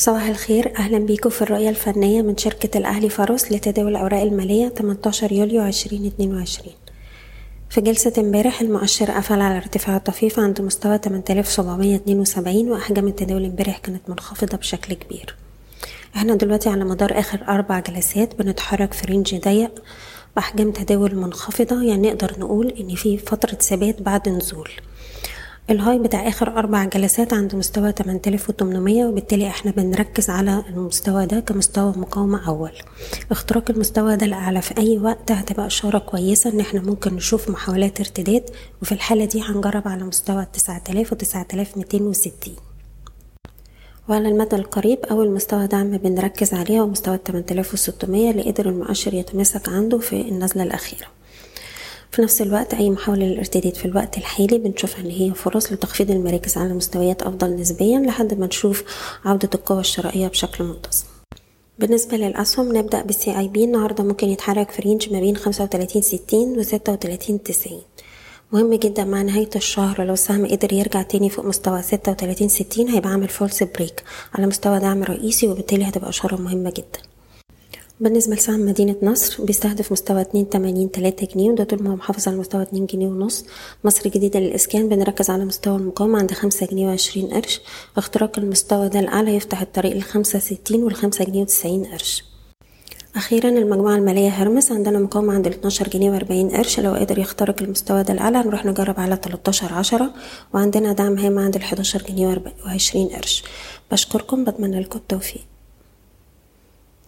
صباح الخير. أهلا بيكم في الرؤية الفنية من شركة الأهلي فاروس لتداول الأوراق المالية 18 يوليو 2022 في جلسة امبارح المؤشر قفل على ارتفاع طفيف عند مستوى 8772 وأحجام التداول امبارح كانت منخفضة بشكل كبير. إحنا دلوقتي على مدار آخر أربع جلسات بنتحرك في رينج ضيق بأحجام تداول منخفضة. يعني نقدر نقول إن في فترة ثبات بعد نزول. الهاي بتاع آخر أربع جلسات عند مستوى 8800 وبالتالي إحنا بنركز على المستوى ده كمستوى مقاومة أول. اختراق المستوى ده الاعلى في أي وقت هتبقى إشارة كويسة إن إحنا ممكن نشوف محاولات ارتداد وفي الحالة دي هنجرب على مستوى 9000 و 9260 وعلى المدى القريب أول مستوى دعم بنركز عليه هو مستوى 8600 اللي قدر المؤشر يتمسك عنده في النزلة الأخيرة. في نفس الوقت أي محاولة للارتداد في الوقت الحالي بنشوفها إن هي فرص لتخفيض المراكز على مستويات أفضل نسبيا لحد ما نشوف عودة القوة الشرائية بشكل منتظم. بالنسبة للأسهم نبدأ بال CIB النهاردة ممكن يتحرك في range ما بين خمسة وتلاتين ستين وستة وتلاتين تسعين. مهم جدا مع نهاية الشهر لو السهم قدر يرجع تاني فوق مستوى ستة وتلاتين ستين هيبقى عامل false break على مستوى دعم رئيسي وبالتالي هتبقى إشارة مهمة جدا. بالنسبة لسهم مدينة نصر بيستهدف مستوى اتنين تمانين تلاتة جنيه وده طول ما هو محافظ على مستوى اتنين جنيه ونص. مصر الجديدة للإسكان بنركز على مستوى المقاومة عند خمسة جنيه وعشرين قرش. اختراق المستوى ده الأعلى يفتح الطريق لخمسة ستين والخمسة جنيه وتسعين قرش. أخيرا المجموعة المالية هرمس عندنا مقاومة عند الاتناشر جنيه وأربعين قرش. لو قدر يخترق المستوى ده الأعلى نروح نجرب على تلاتاشر عشرة. وعندنا دعم هام عند الحداشر جنيه وعشرين قرش. بشكركم بتمنى لكم التوفيق.